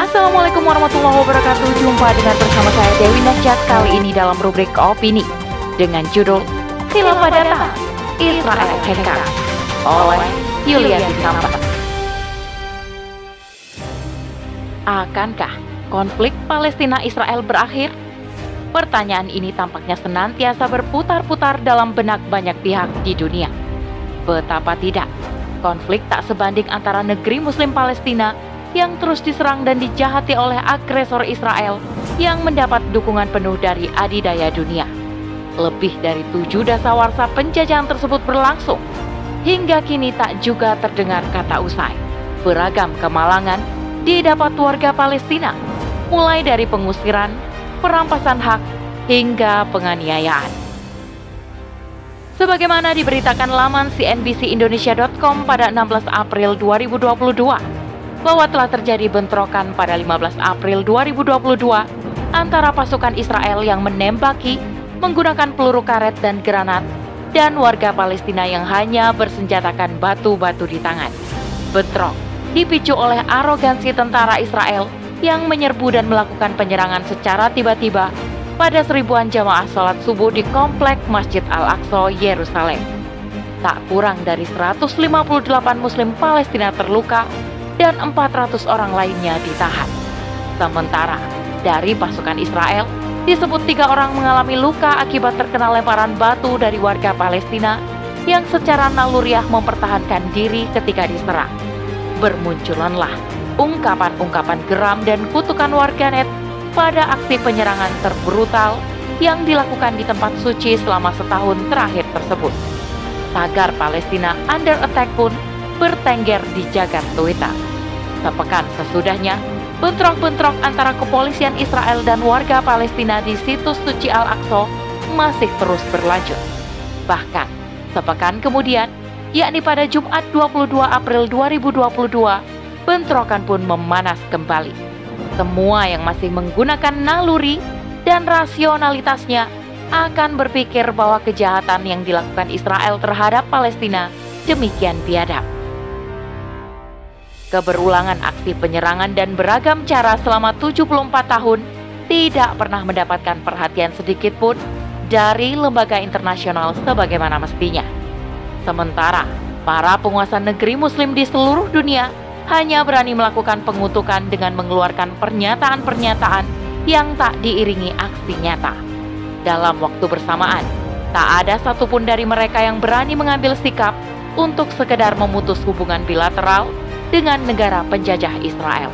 Assalamualaikum warahmatullahi wabarakatuh Jumpa dengan bersama saya Dewi Najat Kali ini dalam rubrik Opini Dengan judul Khilafah Datang Israel Hengkang Oleh Yulia Ditambah Akankah konflik Palestina-Israel berakhir? Pertanyaan ini tampaknya senantiasa berputar-putar dalam benak banyak pihak di dunia. Betapa tidak, konflik tak sebanding antara negeri Muslim Palestina yang terus diserang dan dijahati oleh agresor Israel yang mendapat dukungan penuh dari adidaya dunia. Lebih dari tujuh dasawarsa penjajahan tersebut berlangsung. Hingga kini tak juga terdengar kata usai. Beragam kemalangan didapat warga Palestina, mulai dari pengusiran, perampasan hak, hingga penganiayaan. Sebagaimana diberitakan laman cnbcindonesia.com pada 16 April 2022, bahwa telah terjadi bentrokan pada 15 April 2022 antara pasukan Israel yang menembaki menggunakan peluru karet dan granat dan warga Palestina yang hanya bersenjatakan batu-batu di tangan. Bentrok dipicu oleh arogansi tentara Israel yang menyerbu dan melakukan penyerangan secara tiba-tiba pada seribuan jamaah sholat subuh di komplek Masjid Al-Aqsa, Yerusalem. Tak kurang dari 158 muslim Palestina terluka dan 400 orang lainnya ditahan. Sementara dari pasukan Israel, disebut tiga orang mengalami luka akibat terkena lemparan batu dari warga Palestina yang secara naluriah mempertahankan diri ketika diserang. Bermunculanlah ungkapan-ungkapan geram dan kutukan warganet pada aksi penyerangan terbrutal yang dilakukan di tempat suci selama setahun terakhir tersebut. Tagar Palestina under attack pun bertengger di jagat Twitter. Sepekan sesudahnya, bentrok-bentrok antara kepolisian Israel dan warga Palestina di situs suci Al-Aqsa masih terus berlanjut. Bahkan, sepekan kemudian, yakni pada Jumat 22 April 2022, bentrokan pun memanas kembali. Semua yang masih menggunakan naluri dan rasionalitasnya akan berpikir bahwa kejahatan yang dilakukan Israel terhadap Palestina demikian biadab. Keberulangan aksi penyerangan dan beragam cara selama 74 tahun tidak pernah mendapatkan perhatian sedikit pun dari lembaga internasional sebagaimana mestinya. Sementara para penguasa negeri muslim di seluruh dunia hanya berani melakukan pengutukan dengan mengeluarkan pernyataan-pernyataan yang tak diiringi aksi nyata. Dalam waktu bersamaan, tak ada satupun dari mereka yang berani mengambil sikap untuk sekedar memutus hubungan bilateral dengan negara penjajah Israel.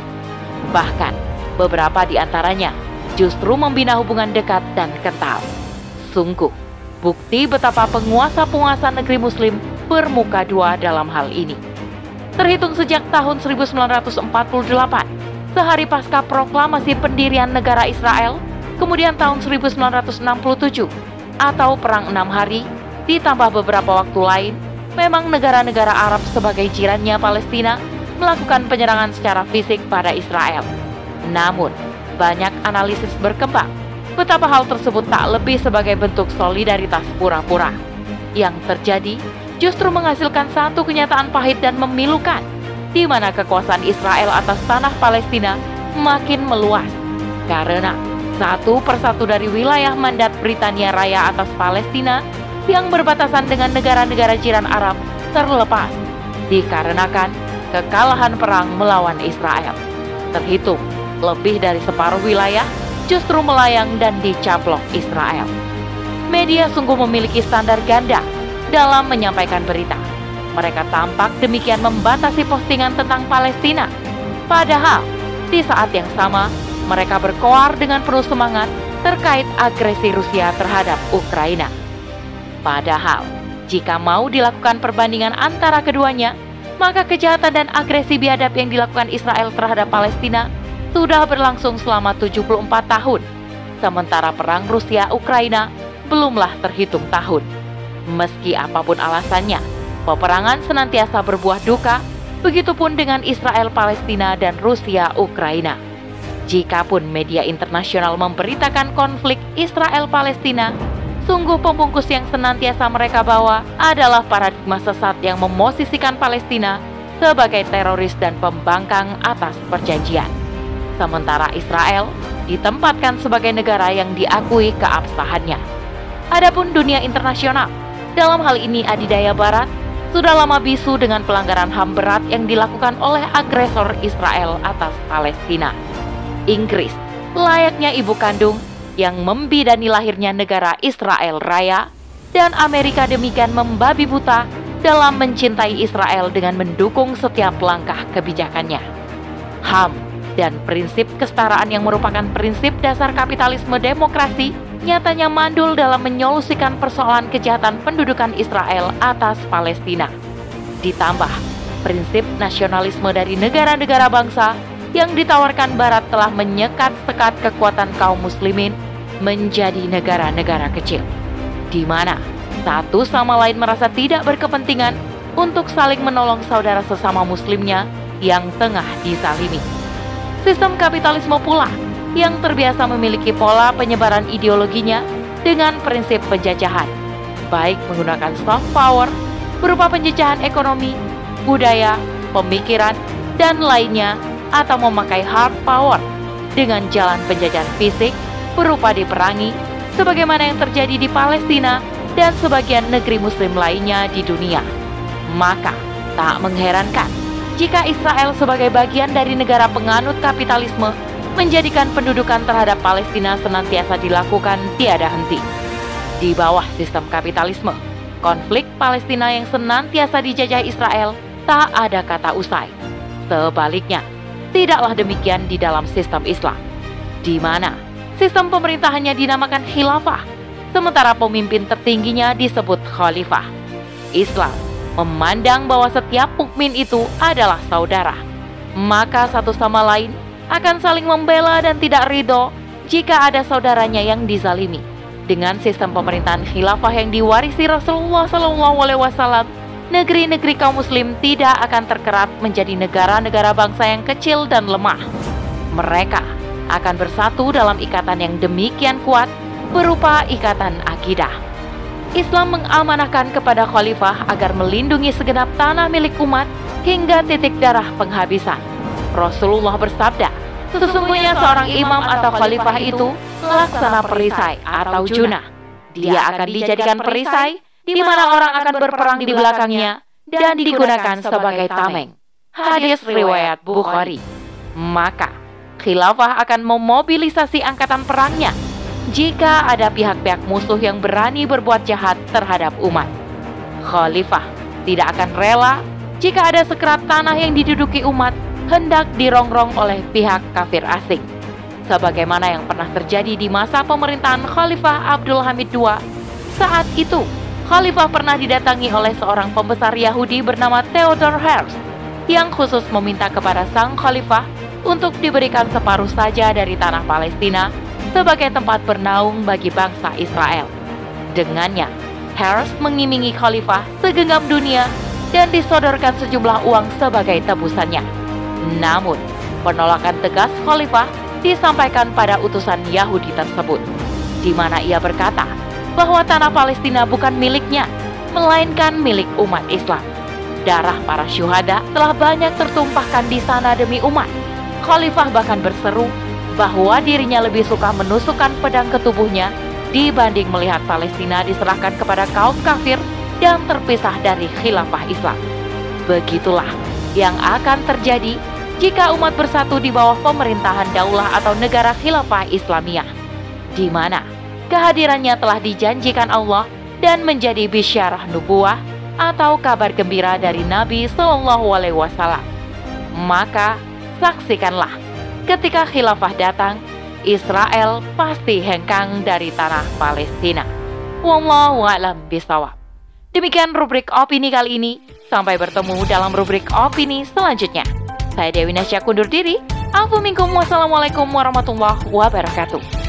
Bahkan, beberapa di antaranya justru membina hubungan dekat dan kental. Sungguh, bukti betapa penguasa-penguasa negeri muslim bermuka dua dalam hal ini. Terhitung sejak tahun 1948, sehari pasca proklamasi pendirian negara Israel, kemudian tahun 1967, atau Perang Enam Hari, ditambah beberapa waktu lain, memang negara-negara Arab sebagai jirannya Palestina melakukan penyerangan secara fisik pada Israel. Namun, banyak analisis berkembang betapa hal tersebut tak lebih sebagai bentuk solidaritas pura-pura. Yang terjadi justru menghasilkan satu kenyataan pahit dan memilukan, di mana kekuasaan Israel atas tanah Palestina makin meluas. Karena satu persatu dari wilayah mandat Britania Raya atas Palestina yang berbatasan dengan negara-negara jiran Arab terlepas, dikarenakan kekalahan perang melawan Israel. Terhitung lebih dari separuh wilayah justru melayang dan dicaplok Israel. Media sungguh memiliki standar ganda dalam menyampaikan berita. Mereka tampak demikian membatasi postingan tentang Palestina. Padahal, di saat yang sama, mereka berkoar dengan penuh semangat terkait agresi Rusia terhadap Ukraina. Padahal, jika mau dilakukan perbandingan antara keduanya, maka kejahatan dan agresi biadab yang dilakukan Israel terhadap Palestina sudah berlangsung selama 74 tahun, sementara perang Rusia-Ukraina belumlah terhitung tahun. Meski apa pun alasannya, peperangan senantiasa berbuah duka, begitupun dengan Israel-Palestina dan Rusia-Ukraina. Jikapun media internasional memberitakan konflik Israel-Palestina Sungguh pembungkus yang senantiasa mereka bawa adalah paradigma sesat yang memosisikan Palestina sebagai teroris dan pembangkang atas perjanjian. sementara Israel ditempatkan sebagai negara yang diakui keabsahannya. Adapun dunia internasional, dalam hal ini adidaya barat, sudah lama bisu dengan pelanggaran HAM berat yang dilakukan oleh agresor Israel atas Palestina. Inggris, layaknya ibu kandung yang membidani lahirnya negara Israel Raya, dan Amerika demikian membabi buta dalam mencintai Israel dengan mendukung setiap langkah kebijakannya. HAM dan prinsip kesetaraan yang merupakan prinsip dasar kapitalisme demokrasi nyatanya mandul dalam menyolusikan persoalan kejahatan pendudukan Israel atas Palestina. Ditambah, prinsip nasionalisme dari negara-negara bangsa yang ditawarkan Barat telah menyekat sekat kekuatan kaum muslimin menjadi negara-negara kecil, di mana satu sama lain merasa tidak berkepentingan untuk saling menolong saudara sesama muslimnya yang tengah dizalimi. Sistem kapitalisme pula yang terbiasa memiliki pola penyebaran ideologinya dengan prinsip penjajahan, baik menggunakan soft power berupa penjajahan ekonomi, budaya, pemikiran, dan lainnya, atau memakai hard power dengan jalan penjajahan fisik berupa diperangi, sebagaimana yang terjadi di Palestina dan sebagian negeri Muslim lainnya di dunia. Maka, tak mengherankan jika Israel sebagai bagian dari negara penganut kapitalisme menjadikan pendudukan terhadap Palestina senantiasa dilakukan tiada henti. Di bawah sistem kapitalisme, konflik Palestina yang senantiasa dijajah Israel tak ada kata usai. Sebaliknya, tidaklah demikian di dalam sistem Islam, di mana sistem pemerintahannya dinamakan khilafah, sementara pemimpin tertingginya disebut khalifah. Islam memandang bahwa setiap mukmin itu adalah saudara, maka satu sama lain akan saling membela dan tidak ridho jika ada saudaranya yang dizalimi. Dengan sistem pemerintahan khilafah yang diwarisi Rasulullah Wasallam, negeri-negeri kaum Muslim tidak akan terkerat menjadi negara-negara bangsa yang kecil dan lemah. Mereka akan bersatu dalam ikatan yang demikian kuat berupa ikatan akidah. Islam mengamanahkan kepada khalifah agar melindungi segenap tanah milik umat hingga titik darah penghabisan. Rasulullah bersabda, sesungguhnya seorang imam atau khalifah itu laksana perisai atau junah. Dia akan dijadikan perisai di mana orang akan berperang di belakangnya dan digunakan sebagai tameng. Hadis riwayat Bukhari. Maka, khilafah akan memobilisasi angkatan perangnya jika ada pihak-pihak musuh yang berani berbuat jahat terhadap umat. Khalifah tidak akan rela jika ada sekerat tanah yang diduduki umat hendak dirongrong oleh pihak kafir asing. Sebagaimana yang pernah terjadi di masa pemerintahan Khalifah Abdul Hamid II. Saat itu, Khalifah pernah didatangi oleh seorang pembesar Yahudi bernama Theodor Herzl yang khusus meminta kepada sang khalifah untuk diberikan separuh saja dari tanah Palestina sebagai tempat bernaung bagi bangsa Israel. Dengannya, Herzl mengimingi khalifah segenggam dunia dan disodorkan sejumlah uang sebagai tebusannya. Namun, penolakan tegas khalifah disampaikan pada utusan Yahudi tersebut, di mana ia berkata bahwa tanah Palestina bukan miliknya, melainkan milik umat Islam. Darah para syuhada telah banyak tertumpahkan di sana demi umat. Khalifah bahkan berseru bahwa dirinya lebih suka menusukkan pedang ke tubuhnya dibanding melihat Palestina diserahkan kepada kaum kafir dan terpisah dari khilafah Islam. Begitulah yang akan terjadi jika umat bersatu di bawah pemerintahan daulah atau negara khilafah Islamiyah, di mana kehadirannya telah dijanjikan Allah dan menjadi bisyarah nubuah atau kabar gembira dari Nabi Shallallahu Alaihi Wasallam. Maka saksikanlah, ketika khilafah datang, Israel pasti hengkang dari tanah Palestina. Wallahu a'lam bisawab. Demikian rubrik opini kali ini. Sampai bertemu dalam rubrik opini selanjutnya. Saya Dewi Nasya kundur diri. Assalamualaikum warahmatullahi wabarakatuh.